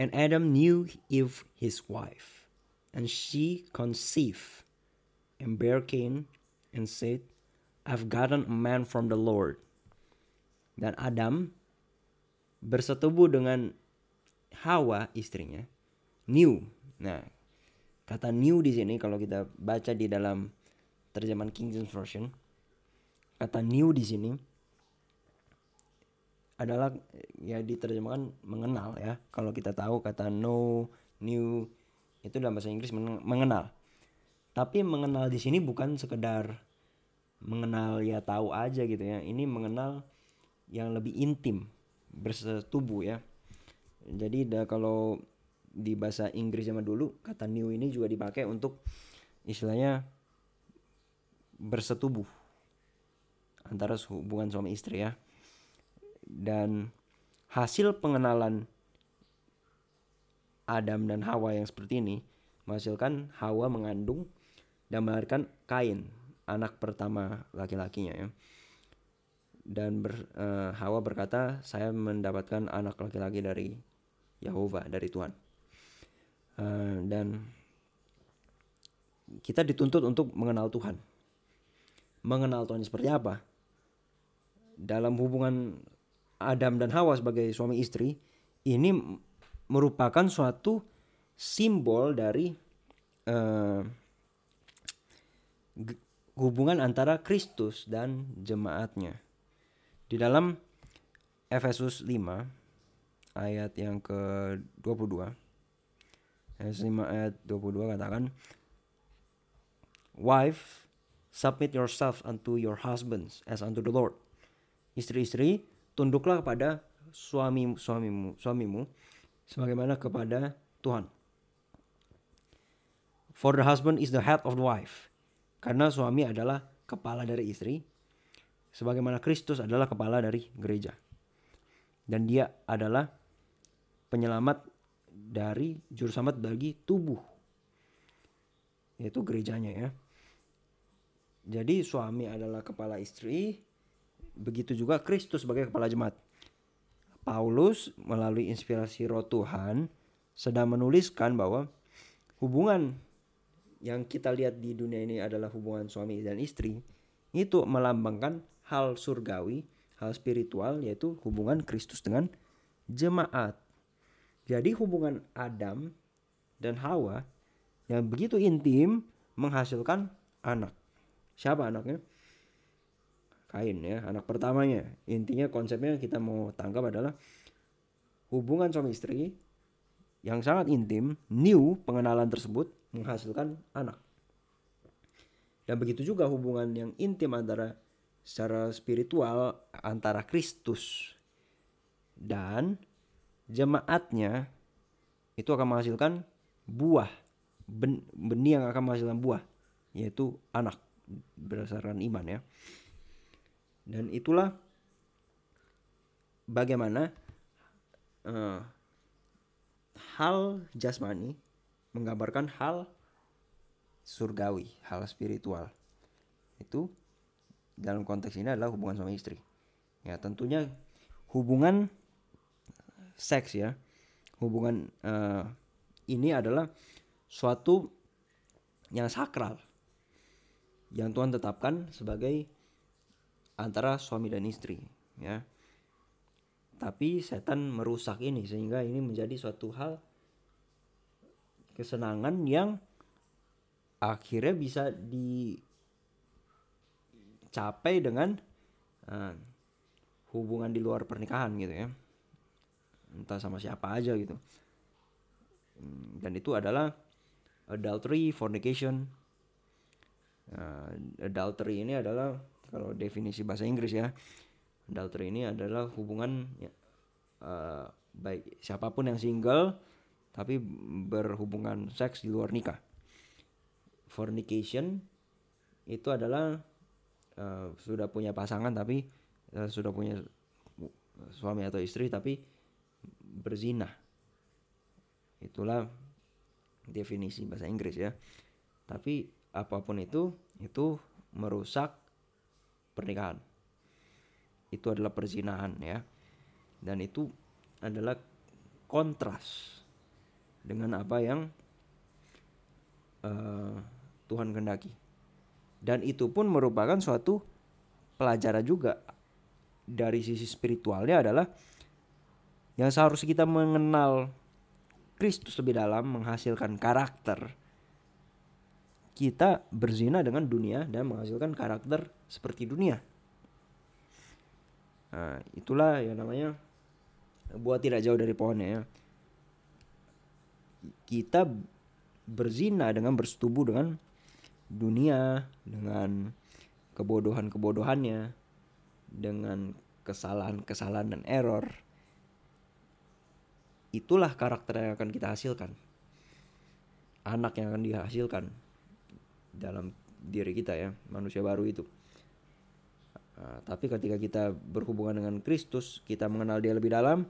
And Adam knew Eve his wife, and she conceived and bare Cain and said, I've gotten a man from the Lord. Dan Adam bersetubuh dengan Hawa istrinya, new. Nah, kata new di sini kalau kita baca di dalam terjemahan King James Version, kata new di sini adalah ya diterjemahkan mengenal ya. Kalau kita tahu kata know, new itu dalam bahasa Inggris men- mengenal. Tapi mengenal di sini bukan sekedar mengenal ya tahu aja gitu ya. Ini mengenal yang lebih intim, bersetubuh ya. Jadi da, kalau di bahasa Inggris zaman dulu kata new ini juga dipakai untuk istilahnya bersetubuh antara hubungan suami istri ya dan hasil pengenalan Adam dan Hawa yang seperti ini menghasilkan Hawa mengandung dan melahirkan Kain, anak pertama laki-lakinya ya. Dan ber, uh, Hawa berkata, "Saya mendapatkan anak laki-laki dari Yehova, dari Tuhan." Uh, dan kita dituntut untuk mengenal Tuhan. Mengenal Tuhan seperti apa? Dalam hubungan Adam dan Hawa sebagai suami istri ini merupakan suatu simbol dari uh, hubungan antara Kristus dan jemaatnya. Di dalam Efesus 5 ayat yang ke-22 Efesus 5 ayat 22 katakan Wife submit yourself unto your husbands as unto the Lord. Istri-istri tunduklah kepada suami suamimu suamimu sebagaimana kepada Tuhan. For the husband is the head of the wife. Karena suami adalah kepala dari istri sebagaimana Kristus adalah kepala dari gereja. Dan dia adalah penyelamat dari juru selamat bagi tubuh. Yaitu gerejanya ya. Jadi suami adalah kepala istri, begitu juga Kristus sebagai kepala jemaat. Paulus melalui inspirasi roh Tuhan sedang menuliskan bahwa hubungan yang kita lihat di dunia ini adalah hubungan suami dan istri itu melambangkan hal surgawi, hal spiritual yaitu hubungan Kristus dengan jemaat. Jadi hubungan Adam dan Hawa yang begitu intim menghasilkan anak. Siapa anaknya? Kain ya, anak pertamanya. Intinya konsepnya kita mau tangkap adalah hubungan suami istri yang sangat intim, new pengenalan tersebut menghasilkan anak. Dan begitu juga hubungan yang intim antara secara spiritual antara Kristus dan jemaatnya itu akan menghasilkan buah benih yang akan menghasilkan buah yaitu anak berdasarkan iman ya. Dan itulah bagaimana uh, hal jasmani menggambarkan hal surgawi, hal spiritual. Itu dalam konteks ini adalah hubungan suami istri. Ya, tentunya hubungan seks ya. Hubungan uh, ini adalah suatu yang sakral yang Tuhan tetapkan sebagai antara suami dan istri ya tapi setan merusak ini sehingga ini menjadi suatu hal kesenangan yang akhirnya bisa dicapai dengan uh, hubungan di luar pernikahan gitu ya. Entah sama siapa aja gitu. Dan itu adalah adultery fornication. Uh, adultery ini adalah kalau definisi bahasa Inggris ya adultery ini adalah hubungan uh, baik siapa pun yang single tapi berhubungan seks di luar nikah fornication itu adalah uh, sudah punya pasangan tapi uh, sudah punya suami atau istri tapi berzina. Itulah definisi bahasa Inggris ya. Tapi apa pun itu itu merusak pernikahan. Itu adalah perzinahan ya. Dan itu adalah kontras dengan apa yang uh, Tuhan kehendaki. Dan itu pun merupakan suatu pelajaran juga dari sisi spiritualnya adalah yang seharusnya kita mengenal Kristus lebih dalam menghasilkan karakter kita berzina dengan dunia dan menghasilkan karakter seperti dunia. Nah, itulah yang namanya buat tidak jauh dari pohonnya ya. Kita berzina dengan bersetubuh dengan dunia, dengan kebodohan-kebodohannya, dengan kesalahan-kesalahan dan error. Itulah karakter yang akan kita hasilkan. Anak yang akan dihasilkan dalam diri kita ya manusia baru itu nah, tapi ketika kita berhubungan dengan Kristus kita mengenal dia lebih dalam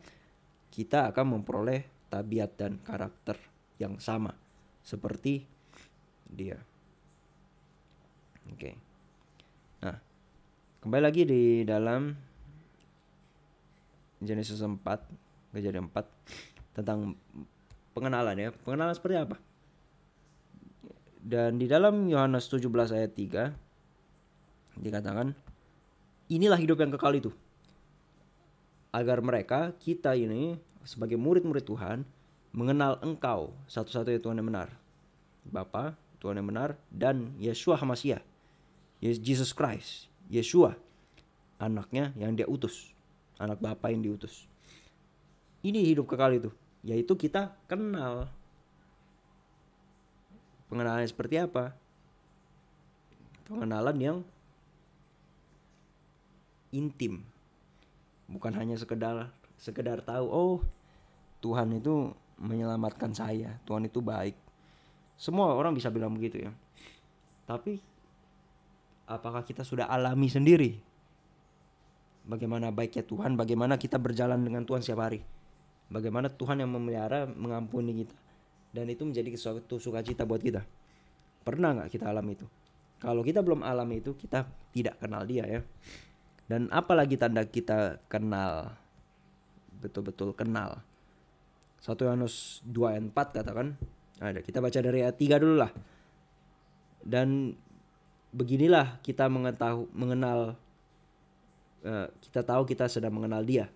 kita akan memperoleh tabiat dan karakter yang sama seperti dia. Oke. Nah kembali lagi di dalam Genesis 4 kejadian 4 tentang pengenalan ya. Pengenalan seperti apa? Dan di dalam Yohanes 17 ayat 3 dikatakan inilah hidup yang kekal itu. Agar mereka kita ini sebagai murid-murid Tuhan mengenal Engkau satu-satunya Tuhan yang benar. Bapa, Tuhan yang benar dan Yeshua Hamasiah. Jesus Christ, Yeshua anaknya yang dia utus, anak Bapa yang diutus. Ini hidup kekal itu, yaitu kita kenal pengenalan seperti apa pengenalan yang intim bukan hanya sekedar sekedar tahu oh Tuhan itu menyelamatkan saya Tuhan itu baik semua orang bisa bilang begitu ya tapi apakah kita sudah alami sendiri bagaimana baiknya Tuhan bagaimana kita berjalan dengan Tuhan setiap hari bagaimana Tuhan yang memelihara mengampuni kita dan itu menjadi suatu sukacita buat kita. Pernah nggak kita alami itu? Kalau kita belum alami itu, kita tidak kenal dia ya. Dan apalagi tanda kita kenal, betul-betul kenal. Satu Yohanes 2 ayat 4 katakan, ada kita baca dari ayat 3 dulu lah. Dan beginilah kita mengetahui mengenal uh, kita tahu kita sedang mengenal dia.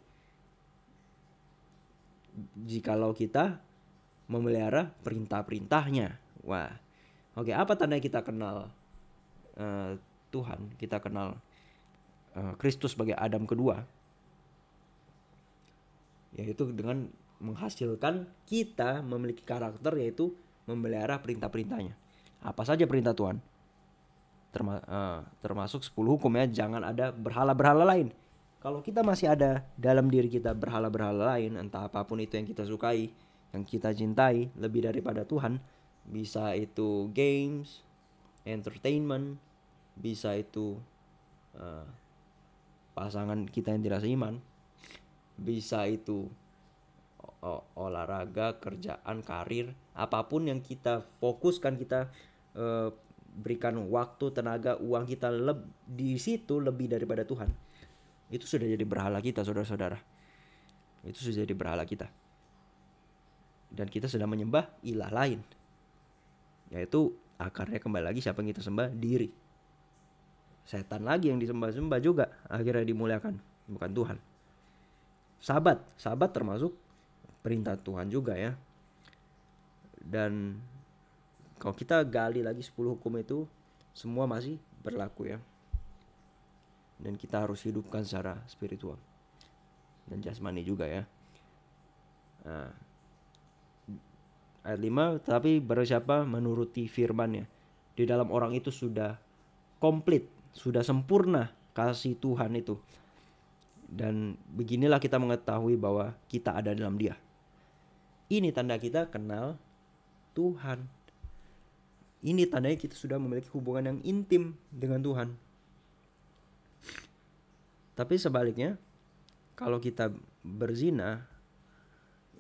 Jikalau kita memelihara perintah-perintahnya. Wah, oke apa tanda kita kenal uh, Tuhan? Kita kenal uh, Kristus sebagai Adam kedua, yaitu dengan menghasilkan kita memiliki karakter yaitu memelihara perintah-perintahnya. Apa saja perintah Tuhan? Terma uh, termasuk 10 hukum ya, jangan ada berhala-berhala lain. Kalau kita masih ada dalam diri kita berhala-berhala lain, entah apa pun itu yang kita sukai, yang kita cintai lebih daripada Tuhan bisa itu games entertainment bisa itu uh, pasangan kita yang tidak seiman bisa itu olahraga kerjaan karir apa pun yang kita fokuskan kita uh, berikan waktu tenaga uang kita leb di situ lebih daripada Tuhan. Itu sudah jadi berhala kita saudara-saudara. Itu sudah jadi berhala kita. Dan kita sedang menyembah ilah lain yaitu akarnya kembali lagi siapa yang kita sembah? Diri. Setan lagi yang disembah-sembah juga akhirnya dimuliakan bukan Tuhan. Sabat sabat termasuk perintah Tuhan juga ya. Dan kalau kita gali lagi 10 hukum itu semua masih berlaku ya. Dan kita harus hidupkan secara spiritual dan jasmani juga ya. Nah, ayat 5 tapi baru siapa menuruti firmannya di dalam orang itu sudah komplit sudah sempurna kasih Tuhan itu. Dan beginilah kita mengetahui bahwa kita ada dalam dia ini tanda kita kenal Tuhan ini tandanya kita sudah memiliki hubungan yang intim dengan Tuhan Tapi sebaliknya kalau kita berzina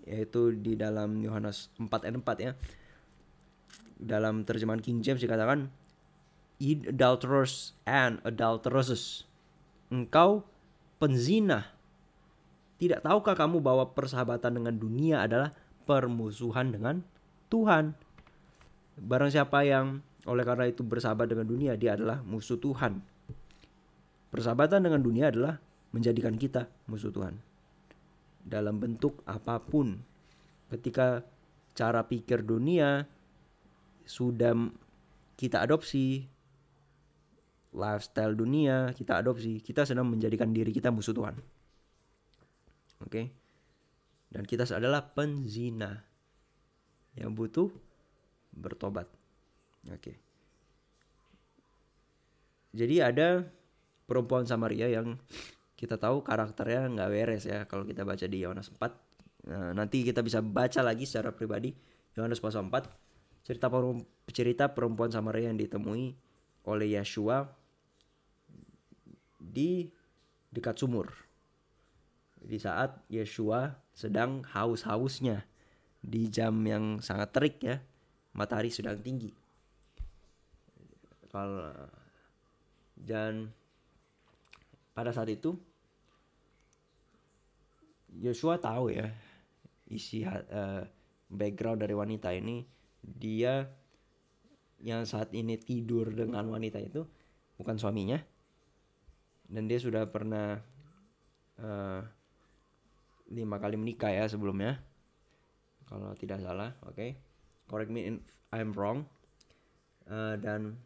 yaitu di dalam Yohanes 4 ayat 4 ya. Dalam terjemahan King James dikatakan adulterers and adulteresses. Engkau penzina. Tidak tahukah kamu bahwa persahabatan dengan dunia adalah permusuhan dengan Tuhan? Barang siapa yang oleh karena itu bersahabat dengan dunia, dia adalah musuh Tuhan. Persahabatan dengan dunia adalah menjadikan kita musuh Tuhan dalam bentuk apa pun. Ketika cara pikir dunia sudah kita adopsi, lifestyle dunia kita adopsi, kita sedang menjadikan diri kita musuh Tuhan. Oke. Okay? Dan kita adalah penzina yang butuh bertobat. Oke. Jadi ada perempuan Samaria yang kita tahu karakternya nggak beres ya kalau kita baca di Yohanes 4 nah, nanti kita bisa baca lagi secara pribadi Yohanes pasal 4 cerita cerita perempuan Samaria yang ditemui oleh Yeshua di dekat sumur di saat Yeshua sedang haus-hausnya di jam yang sangat terik ya. Matahari sedang tinggi. Kalau dan pada saat itu Joshua tahu ya isi uh, background dari wanita ini dia yang saat ini tidur dengan wanita itu bukan suaminya. Dan dia sudah pernah uh, lima kali menikah ya sebelumnya. Kalau tidak salah oke. Okay. correct me if I'm wrong. Uh, dan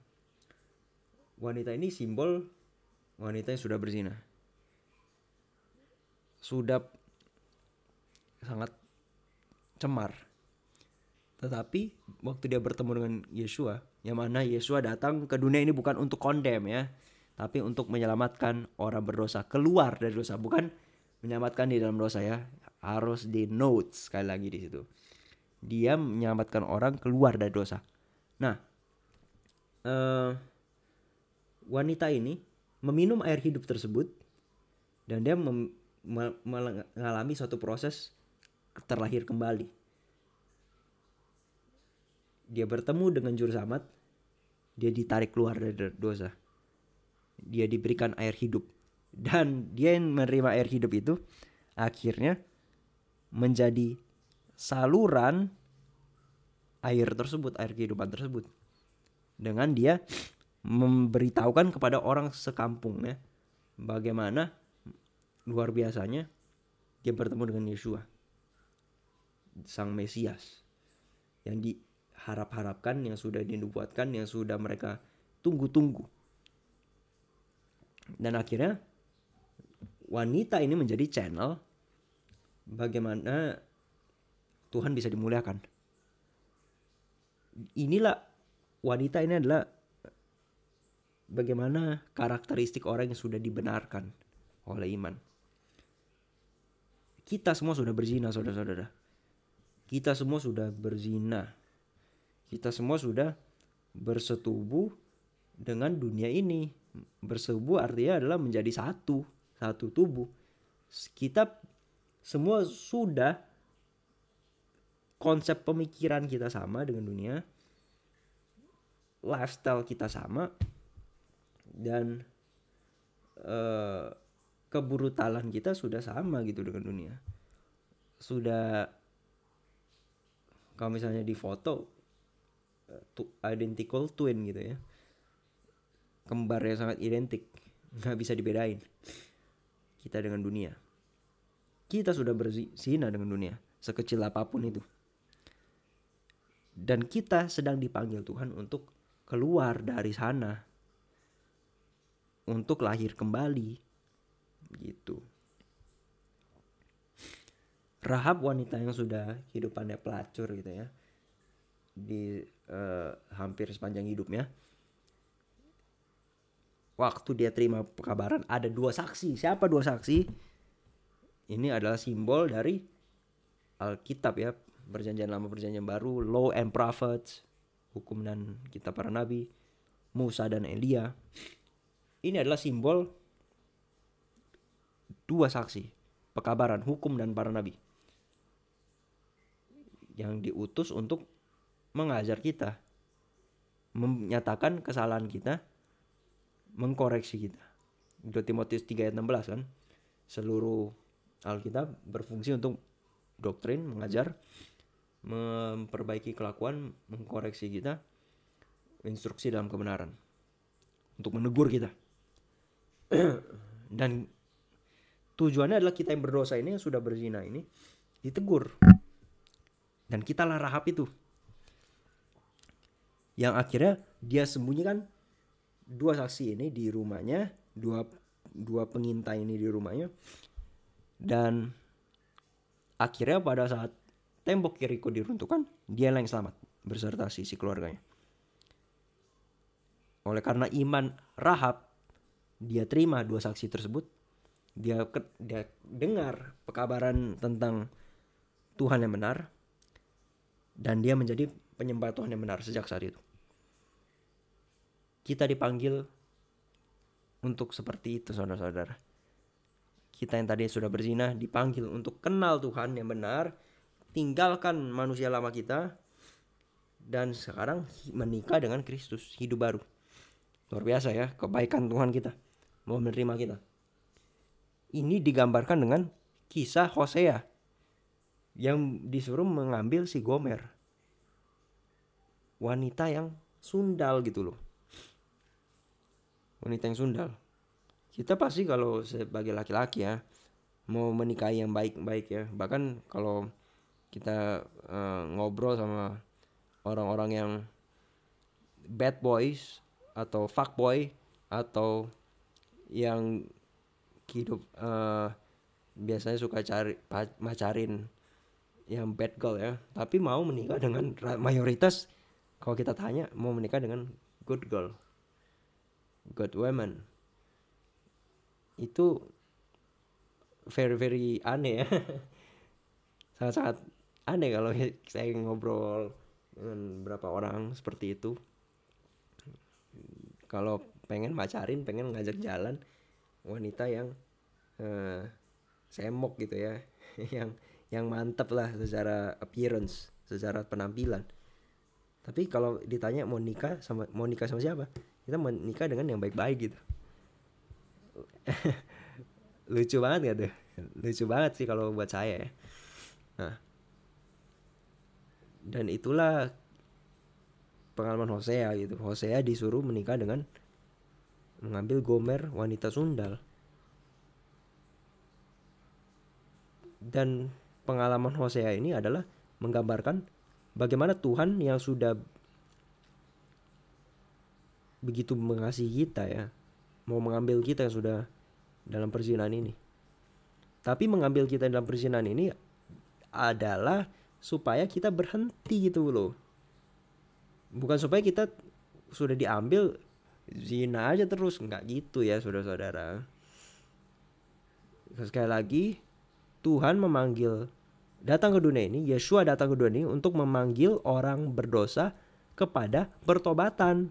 wanita ini simbol wanita yang sudah berzina. Sudah sangat cemar. Tetapi waktu dia bertemu dengan Yesua yang mana Yesua datang ke dunia ini bukan untuk kondem ya tapi untuk menyelamatkan orang berdosa keluar dari dosa bukan menyelamatkan di dalam dosa ya harus di notes sekali lagi di situ dia menyelamatkan orang keluar dari dosa nah uh, wanita ini meminum air hidup tersebut dan dia mengalami suatu proses terlahir kembali. Dia bertemu dengan juru selamat, dia ditarik keluar dari dosa. Dia diberikan air hidup dan dia yang menerima air hidup itu akhirnya menjadi saluran air tersebut, air kehidupan tersebut. Dengan dia memberitahukan kepada orang sekampungnya bagaimana luar biasanya dia bertemu dengan Yesua, sang Mesias yang diharap-harapkan, yang sudah dinubuatkan, yang sudah mereka tunggu-tunggu. Dan akhirnya wanita ini menjadi channel bagaimana Tuhan bisa dimuliakan. Inilah wanita ini adalah bagaimana karakteristik orang yang sudah dibenarkan oleh iman. Kita semua sudah berzina, saudara-saudara. Kita semua sudah berzina. Kita semua sudah bersetubuh dengan dunia ini. Bersetubuh artinya adalah menjadi satu, satu tubuh. Kita semua sudah konsep pemikiran kita sama dengan dunia. Lifestyle kita sama dan uh, kebrutalan kita sudah sama gitu dengan dunia sudah kalau misalnya di foto uh, identical twin gitu ya kembar yang sangat identik nggak bisa dibedain kita dengan dunia. Kita sudah berzina dengan dunia sekecil apa pun itu. Dan kita sedang dipanggil Tuhan untuk keluar dari sana untuk lahir kembali gitu. Rahab wanita yang sudah hidupannya pelacur gitu ya di uh, hampir sepanjang hidupnya waktu dia terima pekabaran ada dua saksi. Siapa dua saksi? Ini adalah simbol dari Alkitab ya. Perjanjian lama perjanjian baru law and prophets hukum dan kitab para nabi Musa dan Elia. Ini adalah simbol dua saksi, pekabaran, hukum dan para nabi. Yang diutus untuk mengajar kita, menyatakan kesalahan kita, mengkoreksi kita. 2 Timotius 3 ayat 16 kan. Seluruh Alkitab berfungsi untuk doktrin, mengajar, memperbaiki kelakuan, mengkoreksi kita, instruksi dalam kebenaran. Untuk menegur kita. Dan tujuannya adalah kita yang berdosa ini yang sudah berzina ini ditegur. Dan kita lah rahab itu. Yang akhirnya dia sembunyikan dua saksi ini di rumahnya, dua dua pengintai ini di rumahnya. Dan akhirnya pada saat tembok Yeriko diruntuhkan, dia yang selamat berserta sisi keluarganya. Oleh karena iman Rahab, dia terima dua saksi tersebut. Dia, ke, dia dengar pekabaran tentang Tuhan yang benar dan dia menjadi penyembah Tuhan yang benar sejak saat itu. Kita dipanggil untuk seperti itu saudara-saudara. Kita yang tadi sudah berzina dipanggil untuk kenal Tuhan yang benar, tinggalkan manusia lama kita dan sekarang menikah dengan Kristus, hidup baru. Luar biasa ya, kebaikan Tuhan kita mau menerima kita. Ini digambarkan dengan kisah Hosea yang disuruh mengambil si Gomer. Wanita yang sundal gitu loh. Wanita yang sundal. Kita pasti kalau sebagai laki-laki ya mau menikahi yang baik-baik ya. Bahkan kalau kita uh, ngobrol sama orang-orang yang bad boys atau fuck boy atau yang hidup uh, biasanya suka cari macarin yang bad girl ya tapi mau menikah dengan mayoritas kalau kita tanya mau menikah dengan good girl good woman. Itu very very aneh ya. Sangat-sangat aneh kalau saya ngobrol dengan beberapa orang seperti itu. Kalau pengen macarin pengen ngajak jalan wanita yang uh, semok gitu ya yang yang mantep lah secara appearance secara penampilan. Tapi kalau ditanya mau nikah sama mau nikah sama siapa kita mau nikah dengan yang baik-baik gitu. Lucu banget gak tuh? Lucu banget sih kalau buat saya ya. Nah. Dan itulah pengalaman Hosea gitu. Hosea disuruh menikah dengan mengambil Gomer wanita sundal. Dan pengalaman Hosea ini adalah menggambarkan bagaimana Tuhan yang sudah begitu mengasihi kita ya mau mengambil kita yang sudah dalam perzinahan ini. Tapi mengambil kita dalam perzinahan ini adalah supaya kita berhenti gitu loh. Bukan supaya kita sudah diambil zina aja terus. Nggak gitu ya saudara-saudara. Sekali lagi Tuhan memanggil datang ke dunia ini Yeshua datang ke dunia ini untuk memanggil orang berdosa kepada pertobatan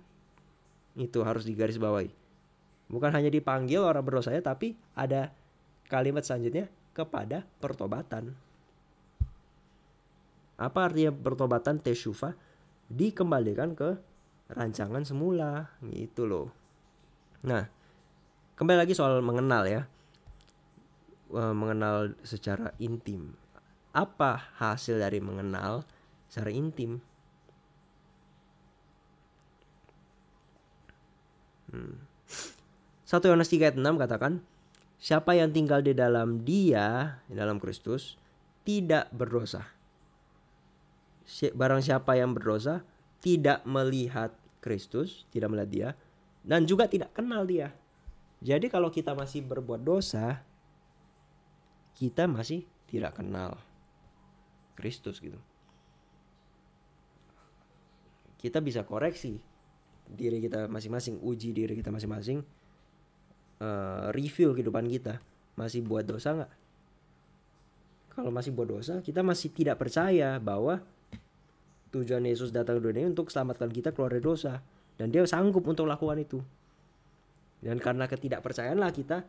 itu harus digarisbawahi bukan hanya dipanggil orang berdosa ya tapi ada kalimat selanjutnya kepada pertobatan apa artinya pertobatan teshuva dikembalikan ke rancangan semula gitu loh. Nah, kembali lagi soal mengenal ya. Mengenal secara intim. Apa hasil dari mengenal secara intim? Hmm. 1 Yohanes 3 ayat 6 katakan, Siapa yang tinggal di dalam dia, di dalam Kristus, tidak berdosa barang siapa yang berdosa tidak melihat Kristus, tidak melihat dia dan juga tidak kenal dia. Jadi kalau kita masih berbuat dosa, kita masih tidak kenal Kristus gitu. Kita bisa koreksi diri kita masing-masing, uji diri kita masing-masing, uh, review kehidupan kita, masih buat dosa nggak? Kalau masih buat dosa, kita masih tidak percaya bahwa Tujuan Yesus datang ke dunia untuk selamatkan kita keluar dari dosa. Dan dia sanggup untuk lakukan itu. Dan karena ketidakpercayaanlah kita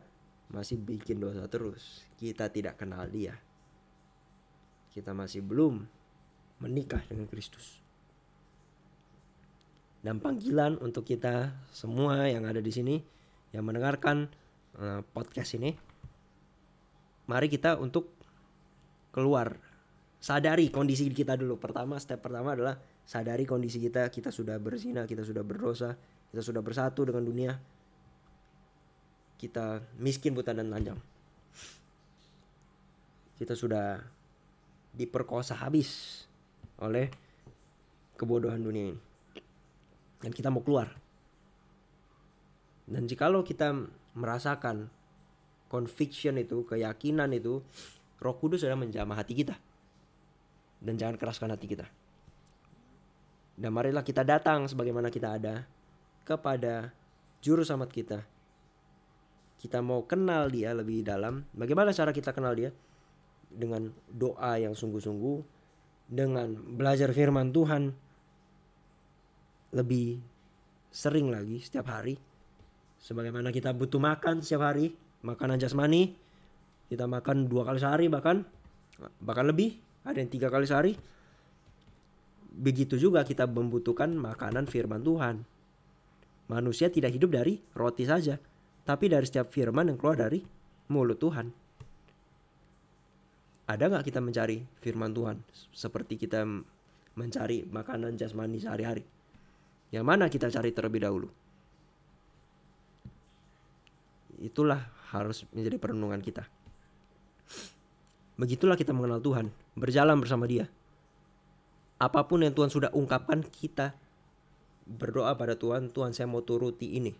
masih bikin dosa terus, kita tidak kenal Dia. Kita masih belum menikah dengan Kristus. Dan panggilan untuk kita semua yang ada di sini yang mendengarkan uh, podcast ini, mari kita untuk keluar. Sadari kondisi kita dulu. Pertama, step pertama adalah sadari kondisi kita, kita sudah berzina, kita sudah berdosa, kita sudah bersatu dengan dunia, kita miskin buta dan lanjang kita sudah diperkosa habis oleh kebodohan dunia ini dan kita mau keluar. Dan jikalau kita merasakan conviction itu keyakinan itu Roh Kudus sudah menjamah hati kita. Dan jangan keraskan hati kita. Dan marilah kita datang sebagaimana kita ada kepada juru selamat kita. Kita mau kenal dia lebih dalam, bagaimana cara kita kenal dia? Dengan doa yang sungguh-sungguh, dengan belajar firman Tuhan lebih sering lagi setiap hari. Sebagaimana kita butuh makan setiap hari, makanan jasmani, kita makan dua kali sehari bahkan, bahkan lebih, ada yang tiga kali sehari. Begitu juga kita membutuhkan makanan firman Tuhan. Manusia tidak hidup dari roti saja, tapi dari setiap firman yang keluar dari mulut Tuhan. Ada nggak kita mencari firman Tuhan seperti kita mencari makanan jasmani sehari-hari? Yang mana kita cari terlebih dahulu? Itulah harus menjadi perenungan kita. Begitulah kita mengenal Tuhan, berjalan bersama Dia. Apa pun yang Tuhan sudah ungkapkan, kita berdoa pada Tuhan, Tuhan saya mau turuti ini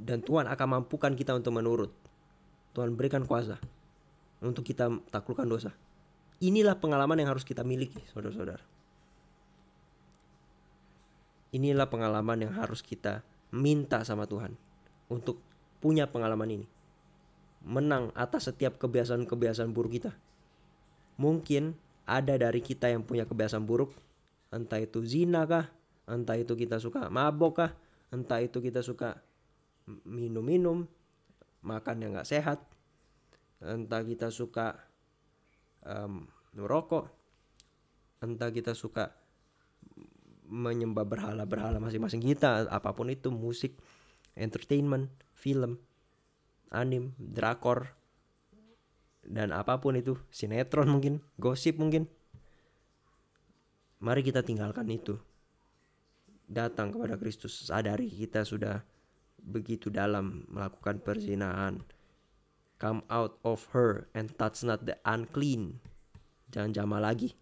dan Tuhan akan mampukan kita untuk menurut. Tuhan berikan kuasa untuk kita taklukkan dosa. Inilah pengalaman yang harus kita miliki, saudara-saudara. Inilah pengalaman yang harus kita minta sama Tuhan untuk punya pengalaman ini. Menang atas setiap kebiasaan-kebiasaan buruk kita. Mungkin ada dari kita yang punya kebiasaan buruk, entah itu zina kah, entah itu kita suka mabok kah, entah itu kita suka minum-minum, makan yang nggak sehat, entah kita suka um, merokok, entah kita suka menyembah berhala-berhala masing-masing kita, apa pun itu musik, entertainment, film, anim, drakor, dan apa pun itu, sinetron mungkin, gosip mungkin. Mari kita tinggalkan itu. Datang kepada Kristus, sadari kita sudah begitu dalam melakukan perzinahan. Come out of her and touch not the unclean. Jangan jama lagi.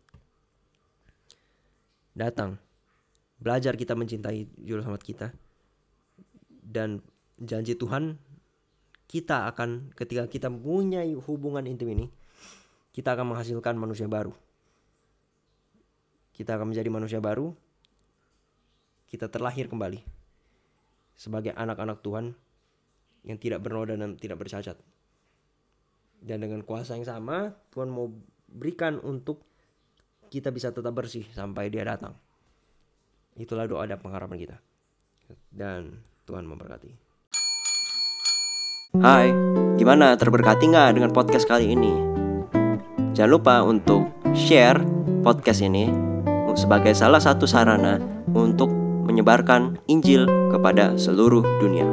Datang. Belajar kita mencintai juru selamat kita. Dan janji Tuhan kita akan ketika kita punya hubungan intim ini kita akan menghasilkan manusia baru. Kita akan menjadi manusia baru. Kita terlahir kembali sebagai anak-anak Tuhan yang tidak bernoda dan tidak bercacat. Dan dengan kuasa yang sama, Tuhan mau berikan untuk kita bisa tetap bersih sampai dia datang. Itulah doa dan pengharapan kita. Dan Tuhan memberkati. Hai, gimana terberkati nggak dengan podcast kali ini? Jangan lupa untuk share podcast ini sebagai salah satu sarana untuk menyebarkan Injil kepada seluruh dunia.